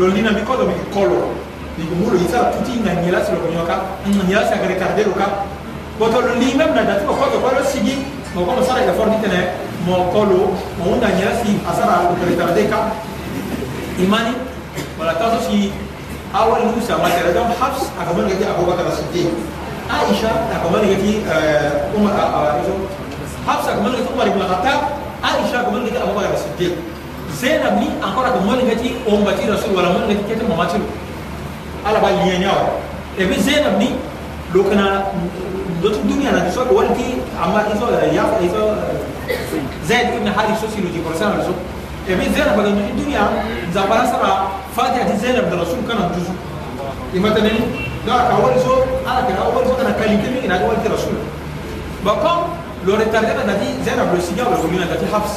lolina mikodo mikikolo nikumbulu isa tutinga nyelasi lokunyoka nyelasi mm. akaretarderuka boto lolimem na dati bakodo kwalo sigi moko masara ya fordi tene mokolo mounda nyelasi asara akaretardeka imani wala taso si awal musa materadam habs akamana gati abubakar siddiq aisha akamana gati eh, umar ah, ah, habs akamana gati umar ibn khattab aisha akamana gati abubakar siddiq زينا مني أنكرا كمولين غتي أم غتي رسول ولا مولين غتي كتير ماما تلو على بال لينيا ولا إبن زينا مني لو كنا دوت الدنيا أنا تسوى أول كي أما إيزو يا إيزو زين ابن حاري سوسي لو تي برسان رسول إبن زينا بعدين الدنيا زبارة سرا فاتي أدي زينا بدر رسول كنا جزء إما تنين لا أول زو على كنا أول زو أنا كالي كمي أنا أول كي رسول بقى لو رتارنا نادي زينا بلو سيجا ولا كمينا نادي حفص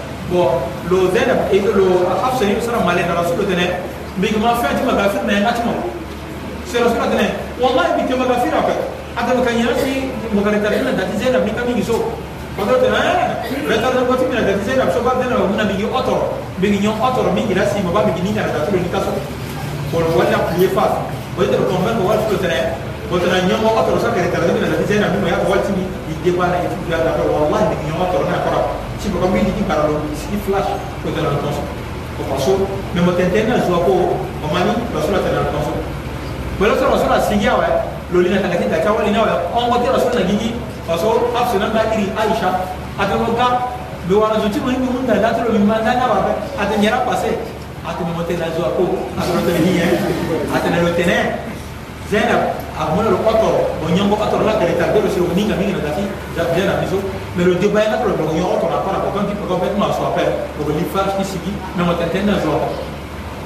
بو لو زينب إذا لو حفصة هي صار مالنا رسول دنا بيج ما فات ما غافرنا أتمم سير رسول دنا والله بيت ما غافر أبدا هذا مكان يرسي مكان ترينا دات زينب نكمل بيجي سو قدرت أنا لا ترى قوتي من دات زينب شو بعد دنا ومنا بيجي أطر بيجي يوم أطر بيجي راسي ما بعد بيجي نيجا دات لو نكاسو ولا بلي فاس ويدر كمان هو رسول دنا وتنا يوم أطر سكر ترى دنا دات زينب ما يا قوتي débat là et tout là d'après wallah ni nyawa to na kora si ko kambi ni para lo si flash ko to na tonso ko paso mais mo tentena zo ko o mani rasul ta na tonso bolo so rasul asigia wa lo lina ta kita ka wali na wa on ko ti rasul na gigi paso afsu na ba iri aisha atamo ka do wala zo ti mo ni mun da da to lo mi ma da na ba atanyara passer atamo mo tena zo ko atamo tena hi atamo lo tena Zainab amuna lo oto o nyongo oto la kare ta bero se o ninga mingi na dafi Zainab miso mais le débat na pro lo nyongo oto na para ko kan ti ko bet ma so apel ko li fa ki sibi mais mo tenten na zo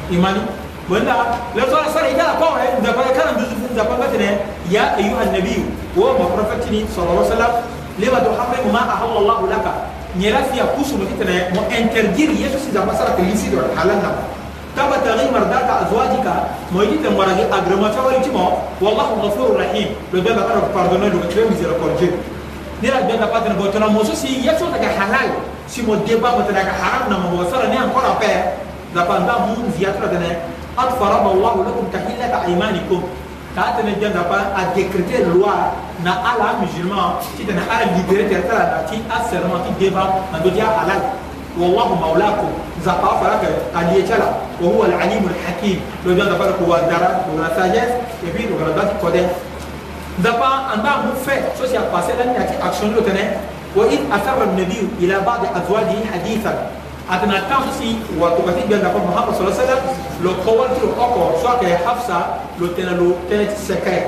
imani wanda la so la sare ida ko e da para kan du zu da pa ne ya ayu annabi wa ma prophetini sallallahu alaihi wasallam lima tuharrimu ma ahalla Allah laka nyela fi akusu mo kitene mo interdire yesu si da pasara ke lisi do halal na تبتغي مرضات أزواجك مويدي تمرغي أغرمتا وريتما والله غفور رحيم لو بيبا كارو باردونا لو كليم زيرو كورجي نيرا بيبا باتنا بوتنا موسو سي يتو تاكا حلال سي مو ديبا بوتنا كا حرام نما وصرا ني نعم انكورا بي دا باندا نعم مون زياترا دنا قد فرض الله لكم تحلة أيمانكم كاتنا جندا با اديكريتي لوا نا الا مجرمان تي تنا الا ليبريتي تالا تي اسرما تي ديبا ما ديا حلال والله مولاكم زقا فرك قد يتلا وهو العليم الحكيم لو جاء فرك ودرا ولا ساجس يبين ولا قد كده زقا ان ما هو في سوسيا باسي لا ياتي اكشن لو تنه وان اثر النبي الى بعض ازواجه حديثا أتنا تمسي وتبتي بان محمد صلى الله عليه وسلم لو قول تلو اوكو سواء حفصة لو تنلو تنت سكاي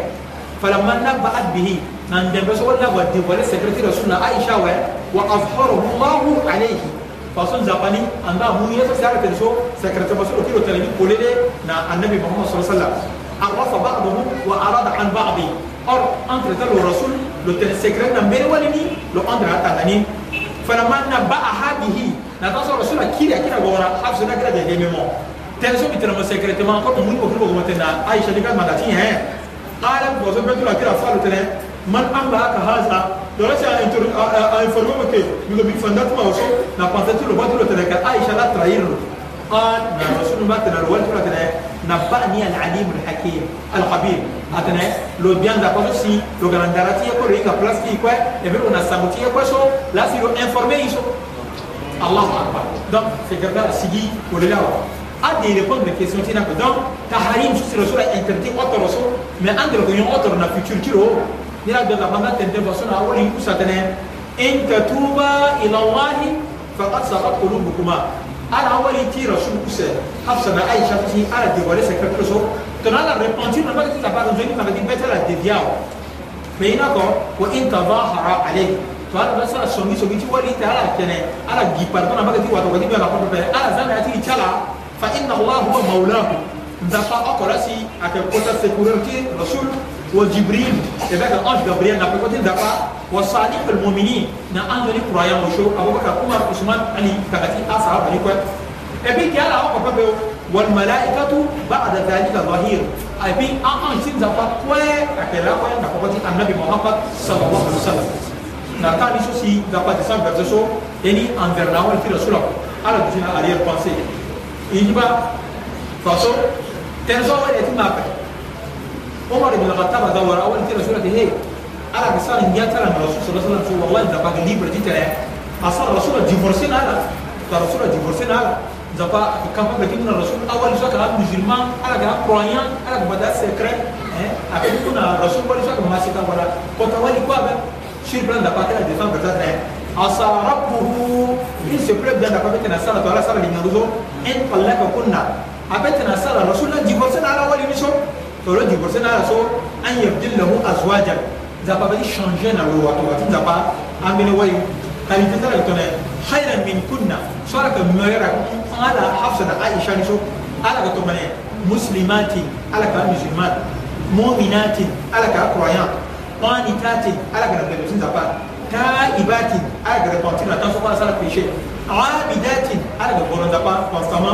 فلما نبأت به نندم بس ولا ودي ولا سكرتي رسولنا عائشة وأظهره الله عليه فاصل زباني أن هو يسوع سارة تنشو سكرت مسؤول كيلو تلميذ كلنا نا النبي محمد صلى الله عليه وسلم عرف بعضهم وأراد عن بعض أو أنت تلو الرسول لو تسكرت نمبر ولني لو أنت رأتني فلما نبأ هذه نتصل الرسول كيري كنا غورا حفظنا كنا جاي ميمو تنسو بتنا مسكرت ما أنت مهم بكرة بكرة عايشة دي كان مدتين هي قالت وزن بتقول كده فالو تنا من أملاك هذا دولة أنتر أنفرمك يقول بيفندت ما وصل تلو بطلو تلك عائشة لا تغير قال رسول الله تلو بطلو تلك نبأني العليم الحكيم القبيل أتنا إيه؟ لو بيان دا كوزو سي إيه؟ لو غانداراتي يكون ريكا بلاستي كو يبي اون ساموتي يكو شو لا سي لو انفورمي شو الله اكبر دونك فكرنا سيدي ولا لا أدي لكم من كيسون تينا كدم tina شو donc tahrim sur أطر رسول autre raison mais entre que yon autre na futur tiro ni la de la banda tente basona ou li ou فقد سقط قلوبكما على أولي تي رسول ما أي شخص هي على ديوالي سكرت رسول تنالا ريبانتي ما بدي تبارك زيني ما بدي بيتا لا فإن فينكو وإن تظاهر عليه فأنا بس على سوني سوني تي ولي تعالى كنا على جيبار ما بدي واتو بدي بيا لا كوبي على زمان تي تلا فإن الله هو مولاه nzapa akola si akekota sekureur ti rasul wa jibril evɛk ange gabriel napeko ti nzapa wa salih almuminin na ange ni croyant o so abubakar umar usman ali kaka ti asahaba ni kue e puis ke ala akɔkɔ beo walmalaikatu bada dhalika zahir e puis an ange ti nzapa kue akela kue nakɔkɔ ti annabi muhammad sallallahu alaihi wasallam na taali so si nzapa descend verset so eni envers nawal ti rasul ala dusina arrière pensée ijiba façon تنسوا ولا يتم أكل عمر بن الخطاب دور أول تيرا سورة هي على كسان جاء ترى الرسول صلى الله عليه وسلم والله إذا بقى لي برجيت له أصلا الرسول جيفورسين على الرسول جيفورسين على زبا كم بقى من الرسول أول شيء كلام مسلمان على كلام كريان على كبدا سكر أكيدنا الرسول أول شيء كلام ماسكا ولا كتوالي كوابه شير بلان دباتة دفن برجيت له عسى ربه إن سبب بلان دباتة نسأله تعالى سأله لنا رزق إن قلنا كنا أبتنا سال رسول الله جبرسنا على أول يوم فلو جبرسنا على سو أن يبدل له أزواجا زبا بدي شانجنا لو واتو واتو زبا أمين وعي قال تنتظر يتونا خيرا من كنا سارك ميرا على حفصة عائشة نسو على كتومني مسلمات على كمسلمات مؤمنات على كأقرايان قانتات على كنبلسين زبا تائبات على كنبلسين لا تنسوا ما سارك بيشي عابدات على كبرون زبا قصما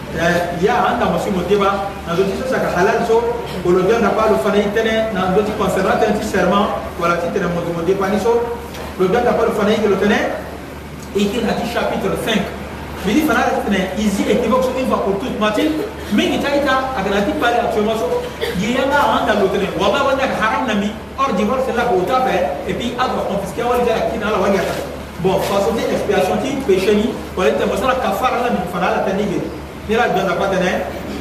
ya andangwa si moteba na nzo ti so saka halal so ngolo bi andapa lo fana ye tënë na nzo ti concernant tënë ti serment wala ti tene mozo mo dépani so lo bi andapa lo fana ye ge lo tënë e ti na ti chapitre 5 bini fana yɛrɛ fɛnɛ izi équivoque so une fois pour toute mati mingi ta ita a kana ti pari actuellement so yeya nga an da lotene wala wanda ka haram na mi hors divorce la ko ta fɛ et puis a doit confisquer wali jara kina la wali jara bon façon ni expiation ti péché ni wala tɛ masala kafara la mi fana la tɛ nige نرى بنا قتنا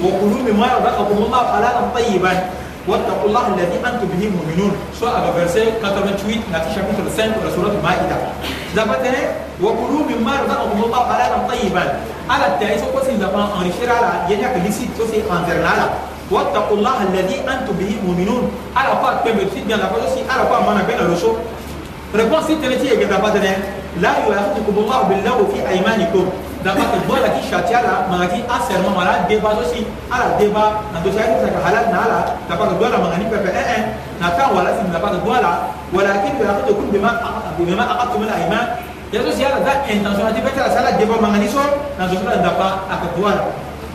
وكلوا مما رزقكم الله حلالا طيبا واتقوا الله الذي انتم به مؤمنون سواء فيرسي 88 ناتي شابتر 5 ولا سوره المائده زبتنا وكلوا مما رزقكم الله حلالا طيبا على التعيس وقصي زبان ان شرع على ينك لسي توسي انترنالا واتقوا الله الذي انتم به مؤمنون على فات بمرسي بيان لا فاتوسي على فات مانا بين الرسول ريبونس تي تي لا يؤاخذكم الله باللغو في ايمانكم dapat buat lagi syatiara mengaki aser memala deba sosi ala deba nanti saya kita halal nala dapat kedua lah mengani PPN naka wala sih dapat kedua lah walakin berarti tu pun bima bima akad tu mula iman ya sosi ala dah intention nanti betul salah deba mengani so nanti sudah dapat akad dua lah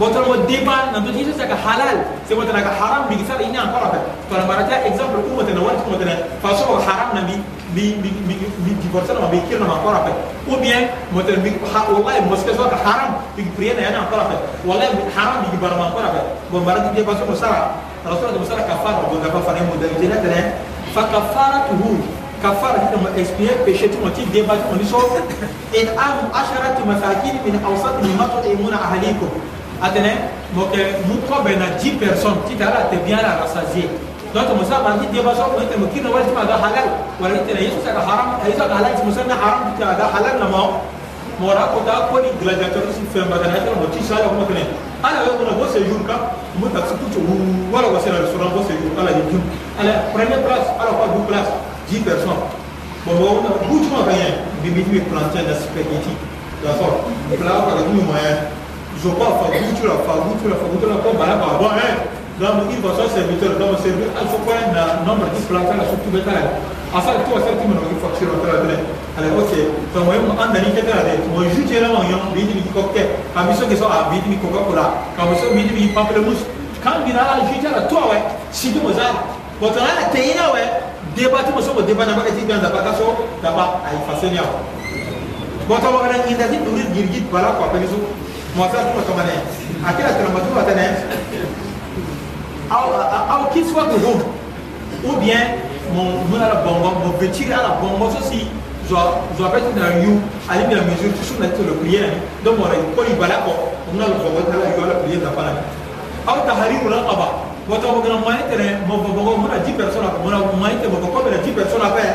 botol mo deba nanti dia sosi halal sebab tenaga haram bigi sal ini angkor apa kalau mereka example umat dan wanita umat dan fasol haram nabi mi divorce na ma bi kirna ma kora pe ou bien motel mi ha wallahi moske so ka haram bi priya na na kora pe wallahi haram bi bar ma kora pe bon bara di ba so sara rasul de sara kafara bon da fa ne mo da jena tene fa kafaratuhu كفارة لما إسبيع بشتى ما تيجي بعد ما نسوا إطعام عشرة مساكين من أوسط مما تطعمون أهليكم أتنى مك مقابل 10 personnes تيجي على تبيان على سازيه دلوقتي المساله القرنيه دي بقى شرط انت المكير لو تبقى ده حلال ولا انت ليش تبقى حرام هيزق على اسم مسمى حرام بتاع ده حلال لما هو موراكو ده كل جلاديتورز في مدينه ما تشيش على هم كده انا لو انا بوس يجونكا ممكن تسكت ولا بس انا رسول بوس يجونكا لا يجون انا بريمير كلاس على فوق دو كلاس جي بيرسون bon bon on a beaucoup de moyens de mettre les plantains dans ce spaghetti d'accord là on a beaucoup de moyens je crois fagoutula fagoutula fagoutula comme balaba bon hein donc i vaso serviteur donc serviteur alfokoye na nombre displantala sutubetala asala ah, tuwa sala timeno i factureotala tene ala ok donc moye mo andani ketala de mo jutelama yon biitimi ki kokte kambi soki so a biitimi coca cola kambi so biitimi ki pamplemousse kambina ala jutala tuwa we sidi mo zala botona ala teyina we debati mo so mo debat nabaka ti ganda baka so daba ayi faseni awa bɔtɔ wagana indasi duri jiriji bala kɔ pɛlisu mɔsa tuma tɔmɔnɛ a kɛra tɛnɛmɔtɔ tɛnɛ aw kiswatuhum ou bien mon mun ala bongo mon vêtir ala bongo ceci zoabɛti na yu ale bina mesure toujours na tolo prier na donc mɔra kɔli bala kɔ mun ala bongo ala yu ala prier ta fana aw tahariru la qaba wato ko gana moyen tere mo bongo mun a 10 personnes ko mun a moyen tere bongo ko bena 10 personnes afɛ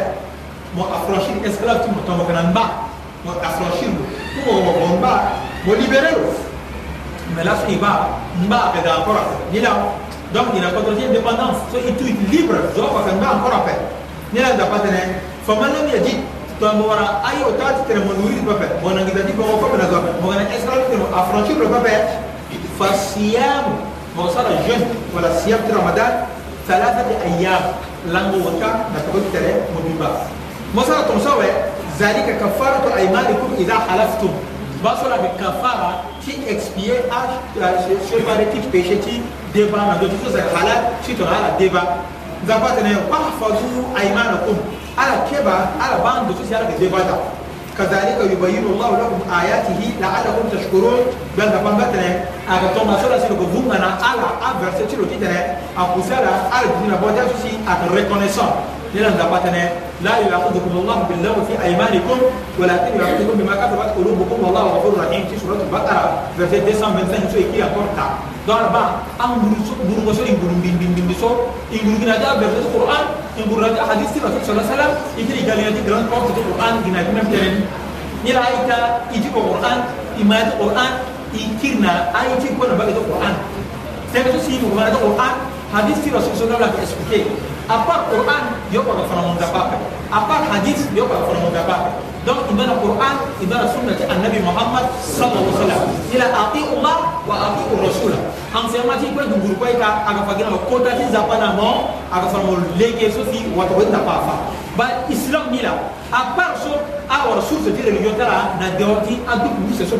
mo affranchir esclave tu mo tɔmɔ kana ba mo affranchir mo ko mo bongo ba mo libérer mais là ce qui va ba ka da encore ni là donc il a contrôlé indépendance so i tu libre zo wakanga encore ape ni la dapa tene fama lam yajid tombo wara ayo tati tene mon wiri pape mon angita di bongo pape na zo pape mon angita escalade tene affranchir le pape fa siyam mon sala jeune wala siyam de ramadan ثلاثة أيام لانغو وكا نتقول ترى مبيبا مثلا تمسوي ذلك كفارة أيمانكم إذا حلفتم بصر بكفارة tu expiais ce qui péché, tu débat dans tout ça, tu te rends débat. Nous avons tenu par fadou aïmanakum. Ala keba, ala bande de tout ça, débat. كذلك يبين الله لكم آياته لعلكم تشكرون بل دفن بتنا أغطوا ما سولا سيلو كفوم أنا على أبرسة سيلو تيتنا أقوسالا على الدنيا بوجه سوسي أت reconnaissant نلان دفن بتنا لا يؤاخذكم الله باللغو في ايمانكم ولكن يؤاخذكم بما كسبت قلوبكم والله غفور رحيم في سوره البقره verset 225 سوره كي اكورتا دار با ان غورو غورو سو ان غورو بين بين بين سو ان غورو غنا جاب القران ان غورو جاب حديث الرسول صلى الله عليه وسلم يدري قال يدي جراند اوف القران ان غنا من بترن نلا ايتا يجي القران ايمان القران يكيرنا ايتي كنا بقى القران سيدو سيدو غنا القران حديث الرسول صلى الله عليه وسلم à part Coran yokola fanamonga pape à part hadith yokola fanamonga pape donc ibana Coran ibana sunnati annabi Muhammad sallallahu alaihi wasallam ila atiu Allah wa atiu rasula enseignement ko duguru ko ka aga fagira ko tati zapana mo aga fanamo lege sofi wato wenda pafa ba islam ni la à part so our source de religion tara na deoti adu ni se so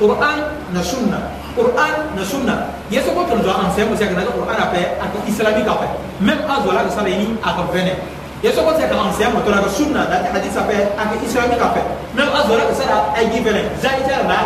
Coran na sunna qur'an na sunna yeso ko tol zwa an se mo se kana qur'an apɛ a ko islami ka pɛ même a zwa la ka sala ni a ka vɛnɛ yeso ko se ka an se mo tol ka sunna da ta hadisa pɛ a ko islami ka pɛ même a zwa la ka sala a gi vɛnɛ zai ta la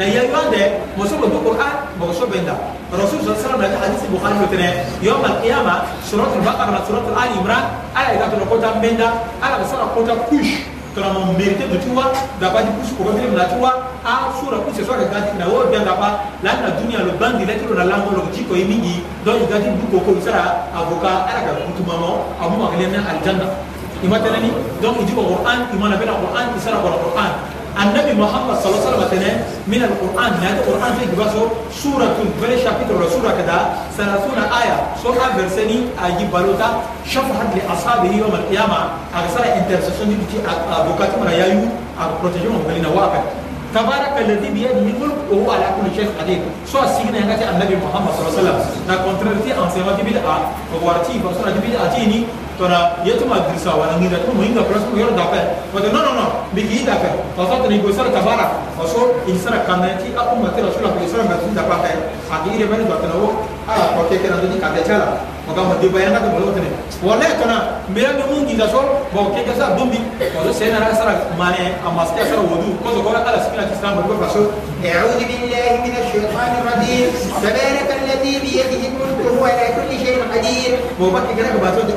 na ya yonde mo so mo qur'an mo so benda rasul sallallahu alaihi wasallam hadis bukhari ko tene yom al qiyama surat al baqara surat al imran ala ida to ko ta benda ala ka sala ko ta kush tonamu mérité no ti wa ngapa ti kusu koko tiri mi na ti wa asura kuse so ayeke ga ti na oyo bia ngapa lani na dunia lo bangi le ti lo na lango lo yeke ti koi mingi donc yeke ga ti du koko yu sara avocat ala yeke butu mamo amu ayeke lia ni aljanna i ma tënë ni donc i diko qur'an i ma na be na qur'an i sara kolo qur'an النبي محمد صلى الله عليه وسلم من القرآن يعني هذا القرآن فيه بسو سورة بل شابتر سورة كذا ثلاثون آية سورة برسني أجيب بلوتا شفعت لأصحابه يوم القيامة أكثر انترسيشن دي أه، بوكات من يايو أبروتيجون أه، مبلين واقع تبارك الذي بيد الملك وهو على كل شيء قدير سواء سيدنا هنا النبي محمد صلى الله عليه وسلم نا كونترتي ان سيما دي بدا وارتي بسورة دي بدا تيني tora yetuma dirisa wala ngira tu muhinga plus mu yoro dafa wato no no no bigi dafa wato to ni go sara tabara wato in sara kanati aku mate rasula ko sara ngati dafa ta adi re bani wato no a ko ke ke na ni ka bechala maka mo di bayana ko bolo tene wala to na mera be mun giza so bo ke ke sa dumbi wato sai na sara mane amaske sara wudu ko to ko ala sikina islam ko fa so أعوذ بالله من الشيطان الرجيم تبارك الذي بيده الملك وهو على كل شيء قدير مبكر كده بقى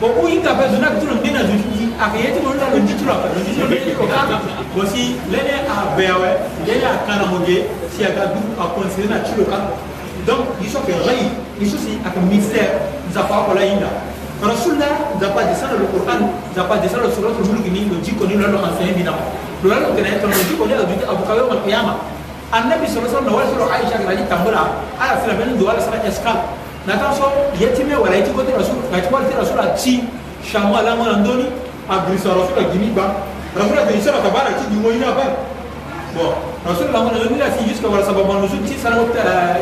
bon u yi kafe zona kitulu ndi na zuti a ka yeti bolo la lo jitulu a lo jitulu bɛ o kan bon si lɛnɛ a bɛyawɛ lɛnɛ a kan na mo je si a ka du a conseiller na tulu kan donc yisɔ kɛ rɛyi yisɔ si a ka ministère nzafa kɔla yi na rasul la nzapa descendre le Coran nzapa descendre sur l'autre jour ni lo jiko ni lo lo enseigné bina lo la lo kɛnɛ tɔn lo jiko ni lo jiko abu kawe ma kiyama annabi sallallahu alaihi wasallam na wala sɔrɔ aisha kana ni tambola ala sira bɛ ni do ala sira escale natanso ye ti mê wala ye ti koti rasul ga ti wali ti rasul atsi shamo alango na ndöni agirisa rasul agimi gba rasul agirisara ta bara ti dingo ina bara bon rasul lango na ndöni lasi jusqu'à wala sababa nuzu ti sarango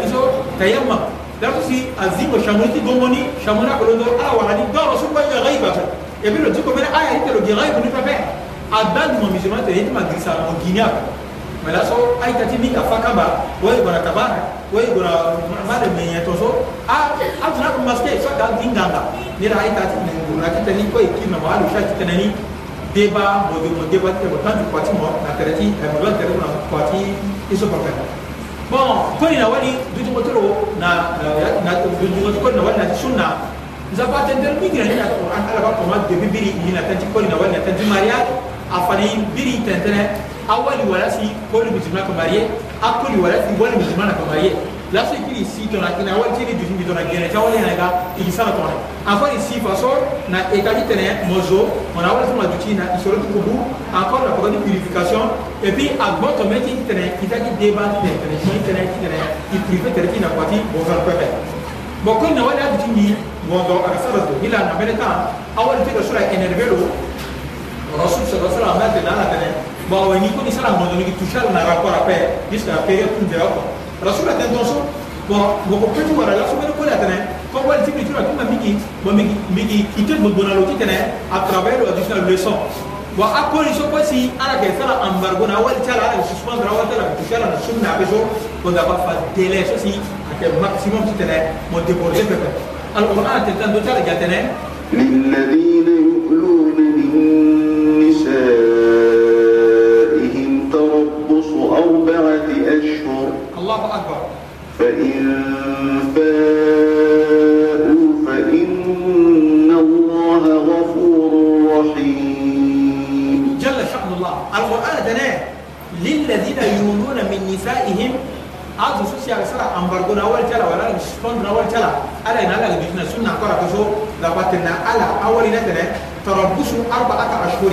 iso tayamma dato si azingo shamoni ti gongo ni shamoni akolondo ala wala ni donc rasul wani ga gaiba fe e bi lo diko mene aya ite lo gi gaibu ni pepe adandu ma musulman te ye ti ma girisa mo guinea Ah, mɛ laso a yi tati ni ka fa kama o ye gɔra kaba o ye gɔra ma de mɛnyɛ tɔso a a tun y'a fɔ masakɛ sa ka di nga nga ne la a yi tati nɛ gɔra ti tɛni ko ye k'i mɛ hali sa ti tɛnɛ ni deba mɔdi mɔ deba tɛ mɔ kan ti kɔti mɔ a kɛrɛ ti a mɔdi kɛrɛ mɔ kɔti iso kɔfɛ bɔn ko in na wali dutugo toro na na dutugo ko in na wali na sun na nzapa tɛ tɛ min yɛrɛ ni a tɔgɔ an ala ka kɔma depi biri ni na tɛ ti ko in na wali na tɛ ti mariya afani biri tɛntɛnɛ awali walasi wali musulma kamariye akuli walasi wali musulma na kamariye lasi kiri si tɔna ina wali tiri dusu bi tɔna gɛrɛ ca wali yɛrɛ ka igisara tɔna afani si faso na ekaji tɛnɛ mɔzo mɔna wali tuma duti na isoro ti kubu encore la kɔkɔ ni purification et puis a gbɔ tɔmɛ ti tɛnɛ itaki deba ti tɛnɛ ti tɛnɛ ti tɛnɛ i purife tɛnɛ ti na kɔti bɔnfɛn pɛpɛ bɔn ko na wali a duti ni wɔndɔ a ka sara to ila na bɛrɛ tan awali ti ka sura énervé do rasul sa sallam mate dana tene ba wa ni ko ni sala mo ni tushal na rapport ape jusqu'à pere kun de ko rasul aten don so bon mo ko petu wala la so ko la tene ko wal ti ni tu ko ma miki mo miki miki ite mo bonalo ti tene à travers le additional leçon wa a condition ko si ala ke sala embargo na wal tala ala suspendre wal tala tushal na sunna be so ko da ba fa délai so si ate maximum ti tene mo déborder pepe al-Qur'an te tan do tala gatene للذين يؤلون من وَآبَائِهِمْ تَرَبُّصُ أَرْبَعَةِ أَشْهُرٍ الله أكبر فَإِنْ فَاءُوا فَإِنَّ اللَّهَ غَفُورٌ رَحِيمٌ جل شأن الله القرآن دناء للذين يؤمنون من نسائهم عز سوسيا رسالة أمبرغونا والجلا ولا نشفندنا والجلا ألا إن الله لبيتنا سنة قرأ كسو لقد أول نتنى تربصوا أربعة أشهر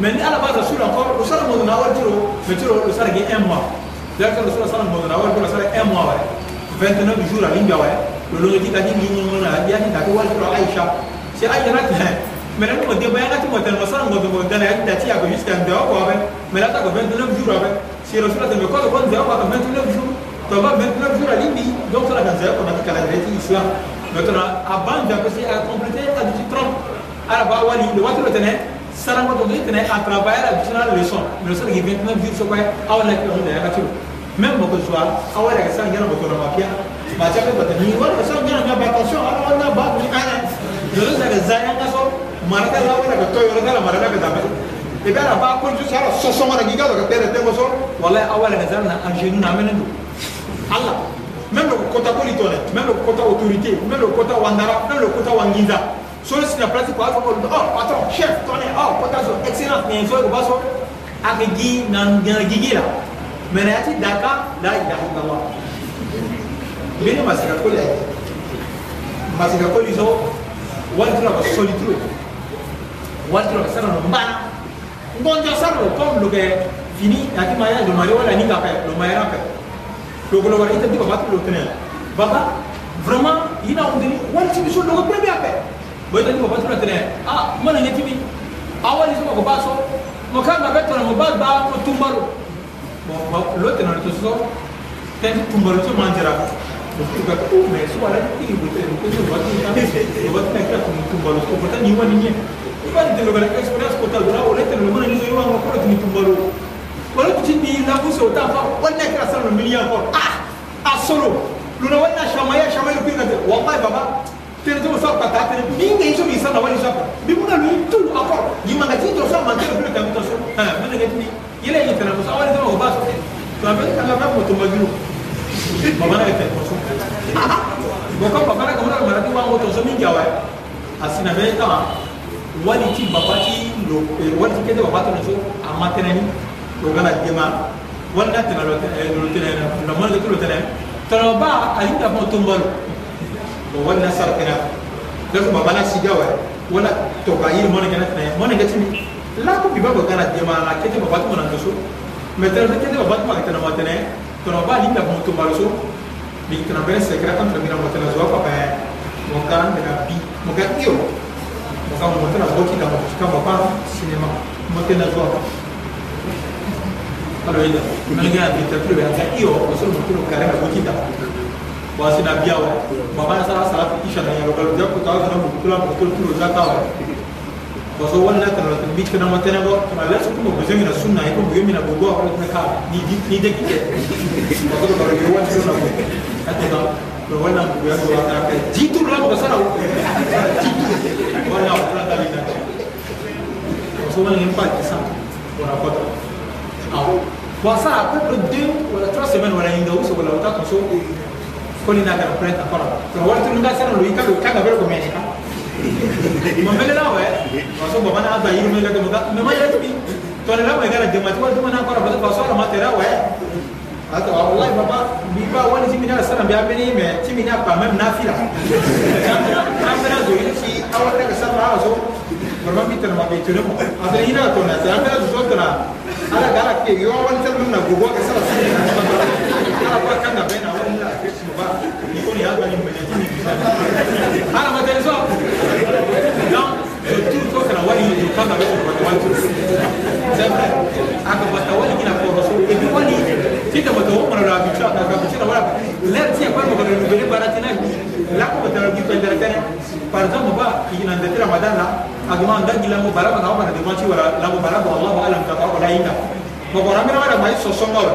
mais ni ala b'a rasul encore o sara mɔdɔn na wari tiro mais tiro o sara k'i un mois d'accord o sara sara mɔdɔn na wari tiro o sara un mois wɛrɛ vingt neuf jours a bi jɔ wɛrɛ lolo ti ka di ni mun na ya ni ta ko wari tiro aisha c'est aisha na tiɲɛ mais ne mɔden ba yanga ti mɔden ma sara mɔden mɔden na ya ti dati ya ko jusqu'à un dehors quoi bɛ mais la ta ko vingt neuf jours bɛ si rasul a tɛmɛ kɔlɔ kɔn dehors ka vingt neuf jours tɔ ba vingt neuf jours a li bi donc sara ka zɛrɛ kɔnɔ ti kala yɛrɛ ti islam maintenant a ban jan parce que a complété a dit trente ala ba wali le waati dɔ tɛ ne sarang ko donc itene à travailler la final leçon mais leçon qui vient même vivre ce quoi aw la ko da yakati même boko jwa aw la sa ngara boko na mapia ba ta ko ta ni wala sa ngara na ba attention ala wala ba ni ana dole da za ya ka so maraka la wala ka to yoro la maraka ka da ba e ba la ba ko ju sara so so mara giga ka tere te ko so wala aw la za na angenu na amene do Allah même le quota politone même le quota autorité même le quota wandara même le quota wangiza solo si na place kwa ato ko oh patron chef tonne oh potaso excellence mais zo ko baso akigi na ngigira mais na ti daka la ilaha illallah bene masika ko le masika ko lizo waltra ba solitude waltra ba sana mbana ngonjo sana comme lo ke fini ati maya do mario la ninga pe lo maya pe lo ko lo wa ita di ba mat lo tene baba vraiment ina on dini walti biso lo ko premier pe bɔyita ni mɔgɔ tura tɛnɛ a mana ɲɛ timi awa ni sɔgɔ b'a sɔ mɔ kan ka bɛ tɔnɔ mɔ ba ba mɔ tunbalo mɔ lɔ tɛnɛ to sɔ tɛ tunbalo to man jira ka ko mɛ sɔgɔ la i bɛ tɛnɛ ko sɔ mɔgɔ tɛnɛ mɔgɔ tɛnɛ kira tun tunbalo o bɛ taa nin wa ni ɲɛ i b'a tɛnɛ wɛrɛ experience ko ta dɔrɔn o la tɛnɛ mana ɲɛ yɔrɔ ma kɔrɔ tɛnɛ tunbalo wala kuti bi lakusi o t'a fa wali n'a kɛra sanu miliyɔn kɔrɔ a a solo lona wali n'a shamaya shamaya kiri ka tɛ wa baba tere tozosapata tere mingi iso misana wani sapa bimuna lui ah, tu encore yimanga ti tosa mantere bule tangu toso manengetini yele yitana muso awani sama o baso tuapetakanga motomagiro bamanaka tere toso boko bamanaka mona marati wango toso mingi awa asina fe tama wali ti baba ti lo eh, wali ti kete baba tono so amatenani logala dema wali na tena lotenayena lamoneke ti lotenaya toloba alinda motombalo o wani na sara kɛra donc ma bana sija wa wala toka yiri mɔni kɛnɛ fɛnɛ mɔni kɛ tini lako bi ba bɔ kana dema la kete ma batu mana doso mais tɛnɛ ne kete ma batu ma tɛnɛ ma tɛnɛ tɔnɔ ba li na bɔn to ma doso bi tɛnɛ bɛrɛ sɛ kɛra kan tɛnɛ bɛrɛ ma tɛnɛ zuwa papa yɛ mɔ kan tɛnɛ bi mɔ ka iyo mɔ ka mɔ tɛnɛ bɔki ka mɔ ka mɔ pan sinima mɔ tɛnɛ zuwa pa alors il a malgré la dictature il a dit iyo mɔ sɔrɔ mɔ tɛnɛ kare ma bɔki da واسنا بياو بابا سرا سرا في شان يا لوكال جاب كتاب سرا بطولا بطول كيلو زكاة وزوالنا كنا نتبيت كنا ما تنا بو كنا لا سكون بزمن السنة يكون بيوم من أبوه أو نكا ني دي ني دي كده وزوال بارو يوان سنا بو حتى دا لو أنا بقول لك والله أنا كده جيتو لا بقى سنا جيتو ولا ولا دليل وزوال نبقى كسان ولا بقى أو وصار كل الدين ولا ترى سمن ولا يندوس ولا وتاكل سوق koli na gara kuleta kora to wala tun da sana luika do kaga bero ko meneka mamele na we waso baba na ada yiru mele ko me ma yele tibi to na ma gara de ma to ma na kora ba to so ma tera we ato wallahi baba bi ba wani timi na sana bi amene me timi na pa mem na fila am na zo yin ci awon daga sana waso normal mi tana ma be tuna mo afere ina to na sana da zo to na ala gara ke yo wani tana na gogo ka sana Sori hapa ni mwenyeji ana matatizo hapo donc surtout toka na wali kama leo kwa watu sasa akapata wali kina kwa rasul hivi wali kika mtaomba na bicha na kabichira wala let's ya kwamba kwa ndio bara tena lako mtaraji kwa darakani par exemple ba inandatira madala agama ndagi la mubaraba na wala ndimachi wala la mubaraba wallahu alam kama wala inda kwa kwa ramira wala maiso sonora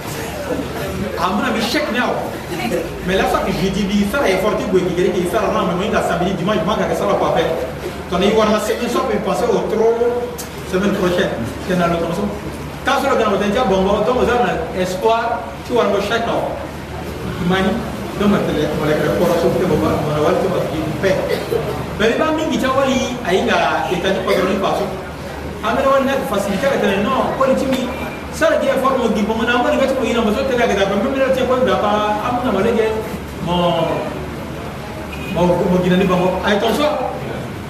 amuna mi chèque ne awɔ mɛ lasa que jeudi bi sara ye fɔri ti goyi k'i gɛrɛ k'i sara n'a mɛ nka samedi dimanche ma ka kɛ sara pafɛ tɔnɔ i wɔna semaine sɔ pe passer au trop semaine prochaine c'est dans le tɔnso k'a sɔrɔ gana wotɛ ja bɔnbɔn donc ça na espoir ti wɔna ko chèque awɔ mani donc tɛlɛ mɔlɛkɛlɛ kɔrɔ so tɛ bɔ ba mɔlɛ wali tɛ bɔ k'i pɛ mɛ i b'a min k'i ca wali a yi ka état ni patron ni paso an bɛ wali n'a facilité ka tɛmɛ non ko nin ti min sara jɛ fɔ mo di bɔn na mo ni ka tɛmɛ yina muso tɛnɛ gɛrɛ fɛ min bɛ tiɲɛ ko bila ka an bɛna mɔlɛ kɛ mɔ mɔ mɔ jina ni bɔn a ye tɔn sɔ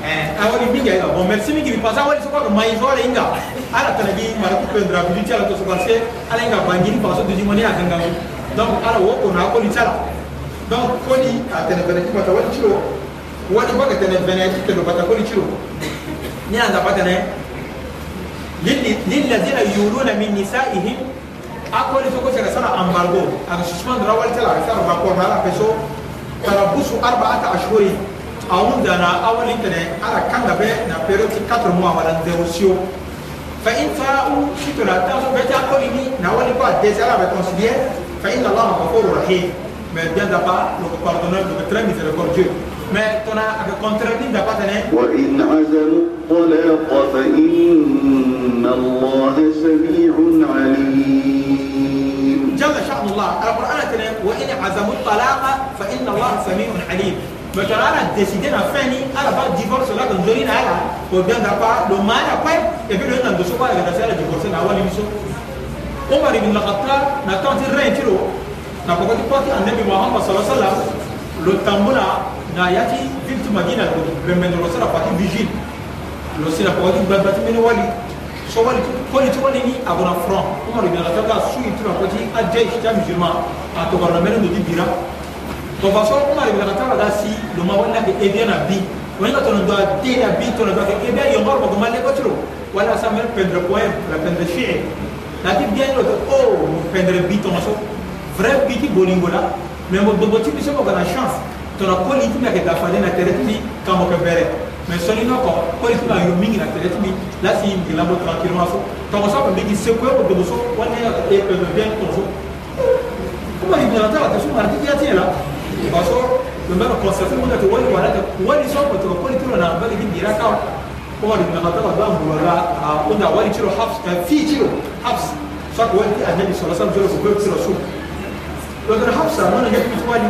ɛɛ awɔ ni bin kɛ ka bɔn mɛ simi kiri parce que awɔ ni sɔgɔ ka ma ye sɔgɔ de nga ala tana ki mara ku pɛn dɔrɔn bibi tiɲɛ la kosɛbɛ parce que ala ka ban jini faso dusu ma ne y'a kan kan donc ala o ko na ko ni tiɲɛ la donc ko ni a tɛnɛ fɛnɛ ti ma ta wali ciro wali ba ka tɛnɛ fɛnɛ ti tɛnɛ ba ta ko ni ciro ne y'a nafa tɛnɛ للذين يولون من نسائهم أقول لك سنة سنة أمبارغو أنا سسمان راول تلا سنة بقول هلا بسو تربصوا أربعة أشهر أون دنا أول إنتنا على كان دبي نبيروتي كتر موا ولا نزوسيو فإن فاؤوا شتنا تاسو بيتا أقول إني نوالي ديزالا بكونسيدير فإن الله غفور رحيم mais bien d'abord, nous pardonnons, nous traînons miséricorde Dieu. وإن عزموا الطلاق فإن الله سميع عليم جل شأن الله القرآن تنا وإن عزموا الطلاق فإن الله سميع عليم ما كان أنا ديسيدينا فاني أنا بعد ديفورس ولا كنزلين على وبيان دابا لو ما أنا قوي يبي لو عندو شو قال كذا سير ديفورس أنا أولي بيشو عمر بن الخطاب نكانت رين تلو نكوكو تبقى النبي محمد صلى الله عليه وسلم لو تامبولا na yati victima dina ko bembe no sara pati vigile lo sira ko di baba ti mene wali so wali ko ni to ni abona front ko mari na ta ka su itu na ko ti adje ta musulman a to barna mene no di bira to ba so ko mari na ta da si lo ma wala ke ede na bi ko ni ka to ndo ade na bi to na ba ke ede yo ngor ko ma le ko tro wala sa mel pendre ko la pendre shi na ti bien lo o oh, pendre bi to na so vrai bi ti bolingo la mais mo do boti bi so ko na chance ترى كل إتما كده فدينا ترتبي كم كبيرة mais sɔɔni n'o kɔ ko i tɛna yɔ min yira tɛrɛ tigi la sigi gɛlɛya bɔ tranquillement so tɔgɔsɔ kun bɛ k'i se ko o dogoso wali e pɛrɛn bɛn tɔgɔsɔ kuma ni bila t'a la kasi mara ti diya tiɲɛ la o ka so mɛ bɛ ka kɔnsɛti mun na ten wali wala tɛ wali sɔn ko tɔgɔ kɔli tɛrɛ na bɛ k'i yɛrɛ kan o kɔni na ka taa ka taa mɔgɔ la a o na wali ciro haps ka fi ciro haps sɔ ko wali ti a ɲɛ bi sɔrɔ sanu jɔyɔrɔ ko bɛɛ bi se ka so o kɛra haps a mana ɲɛ bi tɔgɔ di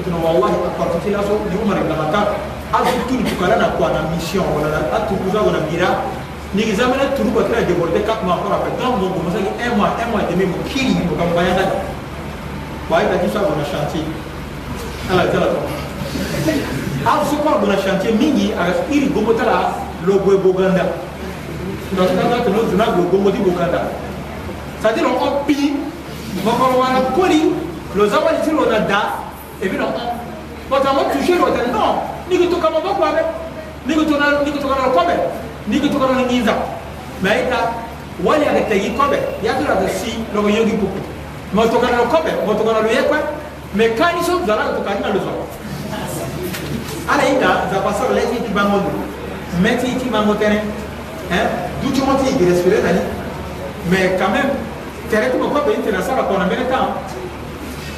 otona wallahi apartiti laso ni umar ibn khattab azutuli tukala na kwa na mission wala na atukuza wala mira ningi zamene turu ko tra débordé 4 mois encore après donc donc mosaki 1 mois 1 mois et demi mo kili mo kam bayanda wa ita kisa wala chantier ala tala to azu ko wala chantier mingi aga iri gomo tala lobwe boganda donc tata to no zuna gomo di boganda c'est à dire on pili mokolo wana koli lozawali tilo na da ebi na ɔn but àwọn tu ṣe rọtẹ náà nígi tó kama bọ́kú abẹ nígi tó náà nígi tó kana kọ́bẹ̀ nígi tó kana ní nza mɛ ayi ta wali ale tɛ yi kɔbɛ yàtò la ti si lɔbɔ yogi popo mɛ o tó kana lɔ kɔbɛ mɛ o tó kana lɔ yɛkpɛ mɛ kani o tó kana lɔ zɔrɔ ala yi ta zabasɔrɔ lɛ ti ti ba mɔ do mɛ ti ti hein du caman ti gɛrɛsɛrɛ nani mɛ quand même tɛrɛ tó ma kɔbɛ yi tɛrɛ sara kɔnɔ mɛ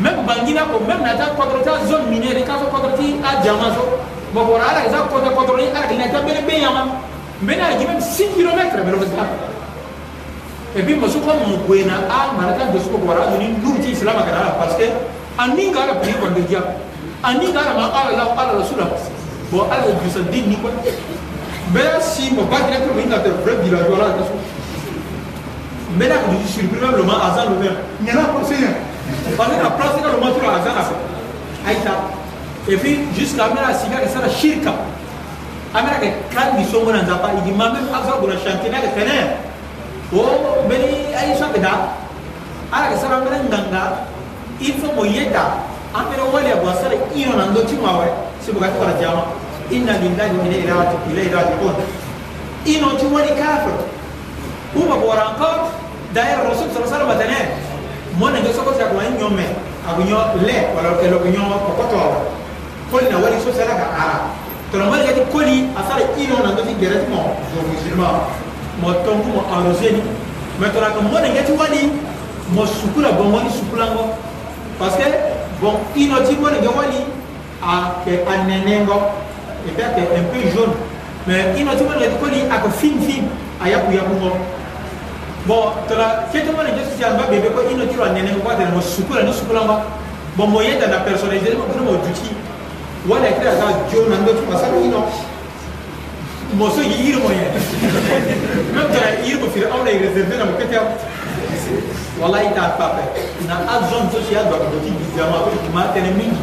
même bangina ko même nata contrôle ta zone minière ka so contrôle ti a jama so boko ala za ko ta contrôle ala dina ta bele be yama mena ji même 6 km bele ko ta et puis mosu ko mu kwena a maraka de ko wara ni nur ti islam ka ala parce que ani ga ala pri ko de dia ani ga ala ma ala ah, ah, la ala rasul bo ala ju sa din ni ko bela si mo ba direct ko inga de vrai village wala ka so mena ko du surpris le ma azan le mer nyana ko seigneur parce que na place kaka loma tolo aza na aita epuis jusqu'à amena asikaka esala shirka amelaka ekandi songo na nzapa idi mame aza bona chantier nayaka tener o oh, mbeni aisapeda alaka esala ambela nganga il faut moyeta ambela waleya bo asala ino na ndo ti mawe si bokati kala diama inna lillahi wa ilayhi rajiun ino ti wali kafir kuba bora encore d'ailleurs rasul sa sallam atene mona njo soko sa kuma nyo me agunyo le wala ke lo gunyo kokoto koli na wali so sala ka ara to na wali kati koli asara ino na njo ti direct mo do musulma mo tongu mo arrosé ni mais to na ka mona njo ti wali mo sukula bongo ni sukula ngo parce que bon ino ti mona njo wali a ke anene ngo et bien que un peu jaune mais ino ti mona njo ti koli a ko fin fin a yaku yaku ngo bon tola fiyetemana je social ba bebe ko ino tiro nene ko adena mo sukula no sukula ba bon mo yeda na personnalité mo kono mo duti wala kira ka jo na ndo ko sa ino mo so yi yiro mo ye même tola yiro mo fira awla yire zerbe na mo kete wallahi ta papa na azon social ba ko ti bizama ko ma tene mingi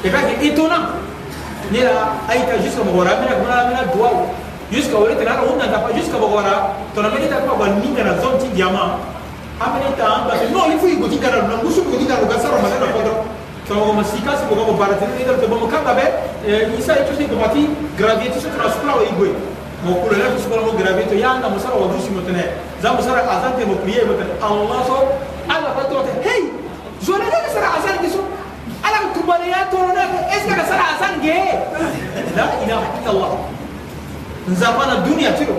e ka ke itona nela aita jusqu'à mo wara mena ko na mena doa jusqu'à où était là on n'a pas jusqu'à bogora to na meleta kwa kwa ninga na zone ti diama ameleta amba no il faut igoti kana na ngusu igoti kana kwa sara mazana kwa to ngo masika si bogora bara tini ndio to bomo kanda be isa itu si gobati gravité sur la spla igwe mo kula la sur mo gravité yanga mo sara wadusi motene za mo sara azante mo prier motene allah so ala fa to hey zona na sara azan kiso ala kumbale ya to na eska sara azan ge la ilaha illallah nzapa na dunia tiro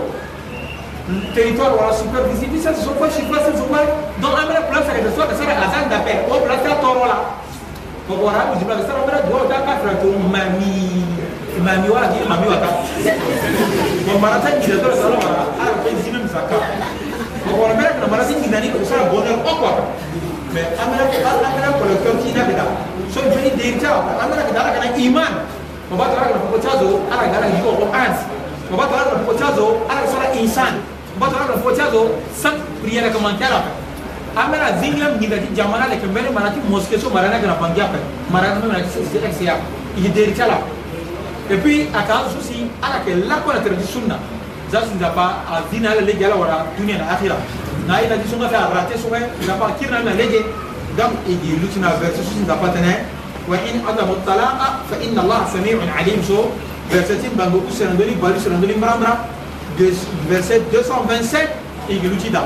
territoire wala superficie bisa zopa shifasa zopa donc amena place ka zopa sara azan da pe o place toro la ko bora bi jibla sara amena do ta ka fra to mami mami wala ki mami wata ko mara ta jira to sala mara ar ko jibe msaka ko bora mera na mara sin kinani ko sara bonheur o quoi mais amena ko amena ko le qui na bida so jeni deja amena ka dala kana iman ko ba tara ko ko chazo ara gara yiko ko ansi وبتعرف وتشازو أنا صار إنسان وبتعرف وتشازو سك بريا لك من كلا أما أنا زينلم نيجاتي جمانا لك من مرانا تي موسكيسو مرانا كنا بانجيا بك مرانا من مرانا سيلك سيا يدير كلا et puis a kan susi ala ke lakona tere di sunna zasu nzapa a dina ala lege ala wara dunia na akhira na ina di sunna fe a rate sunna nzapa kirna na lege gam igi lutina verse susi nzapa tene wa in adamu talaqa fa inna allaha samiun alim so verseti mbango userandoli balu serandoli mbrambra verset 227 igi luti da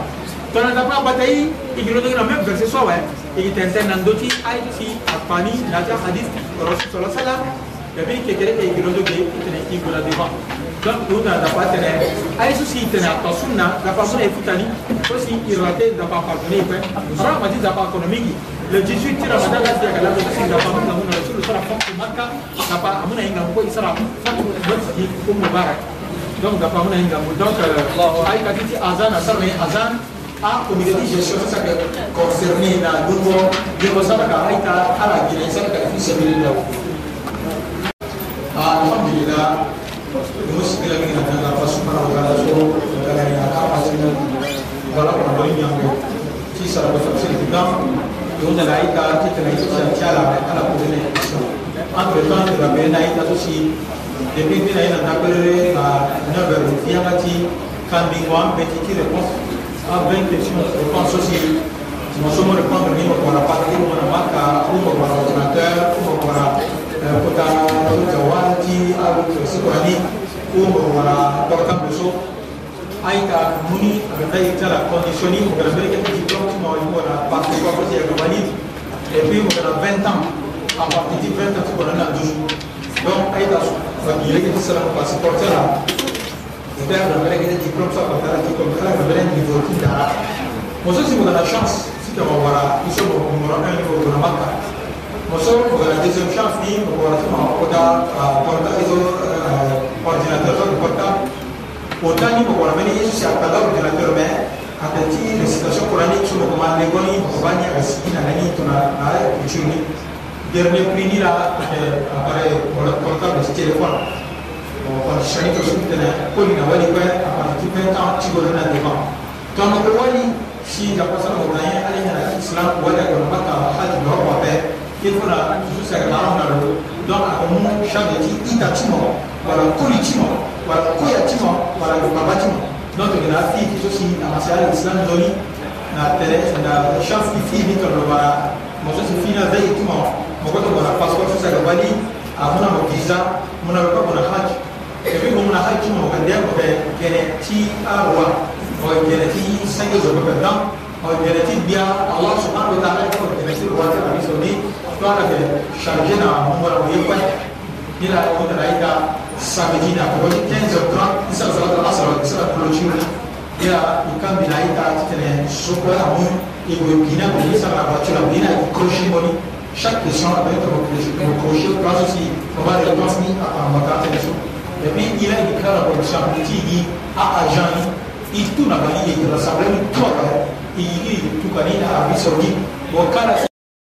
tonatapuna bata ye igi lotokina même verset soawe igi tenten na ndö ti aiti apani na ti ahadis solo sala dabi kekere e igi lotoke itene igola devant donc una dafa tɛnɛ a yesu si tɛnɛ a tɔsun na dafa mun efi tani ko si irate dafa pardonné fɛ sɔrɔ ma ti dafa kɔnɔ min ki le 18 ramadan la tiɲɛ ka labɛn ko si dafa mun ka mun na sulu sɔrɔ fɔ ko maka dafa a mun na yin ka ko isara fɔ ko bɛ sigi ko mun baara donc dafa mun na yin ka mun donc a yi ka kiti azan a sɔrɔ yen azan a comité de gestion sisan kɛ concerné na don dɔ don dɔ sara ka a yi ta ala gɛlɛn sara ka fi sɛbɛnni la o alhamdulilah n'o sigila min ka taa nafa sumana ka la so ka na ɲa k'a ma sini bala kɔnɔ dɔ ɲa kɔ ci sara bɛ fɛ sigi dan don nana i ka ti tɛmɛ i sa cɛ la ala ko ne an bɛ to an tɛmɛ bɛɛ na i ka to si depuis bi na i nana pere ka ne bɛ o fiɲɛ ka ci kan bin kɔ an bɛɛ ti ti réponse an bɛɛ ni question réponse aussi Nous sommes répondre à une par rapport à une par rapport à un ordinateur, une par rapport kota zawati abu kiwasikwani ko wala barka muso ay ka muni abe tay tala conditionni ko kana bere kete diplôme ti mawali ko wala parti ko ko ya gabani et puis ko kana 20 ans en partie di 20 ans ko na du donc ay ta so ba dire que ti sala ko passeport tala et puis ko bere kete diplôme sa ko tala ti ko kala ko bere ni voti dara mo so si ko na chance si ko wala iso ko mo ra ka ni ko na maka Muslim organization Shafi organization oda porta izo ordinateur to porta oda ni ko wala meni isu siapa da eh, eh, eh, ordinateur me atati recitation coranique su ko man legoni ko bani asina nani to na ay chuni dernier prix ni la apare wala porta de téléphone on va changer to sumte na ko ni na wali ko apare ti pe ta ti go na de ko to na ko wali si da ko sa mo na ya ali na islam wala ko na ke fo na toujours sɛgɛnna anw na lo donc a ko mu chambre ti i ta ti mɔ wala koli ti mɔ wala koya ti mɔ wala gbaba ti mɔ donc gɛlɛ a fi ti so si a ma se ali islam dɔɔni na tɛrɛ na chambre fi mi tɔlɔ ba mɔgɔ si fi na bɛɛ yi ti mɔ mɔgɔ tɛ bɔra passeport so sɛgɛn wali a muna mɔ visa muna bɛ ka bɔra hajj et puis muna hajj mɔ ka dɛ mɔ bɛ gɛlɛ ti a wa mɔ gɛlɛ ti sange jɔ bɛ bɛ dan mɔ gɛlɛ ti biya allah subhanahu wa ta'ala ko gɛlɛ ti wa ta a bi sɔn ni. tuara ke chargé na mongora mo yepa ni la ko da ida samedi na ko 15 isa sala da asara isa clochu ya i cambi la ida tene sopra mo e go bina ko isa la faccio la bina e croci mo chaque question a être croci mo croci caso si provare la transmi a amata adesso e poi il è di cara con championi a ajani il tu na bani e la sabrani tu a e il tu canina a bisogni wakala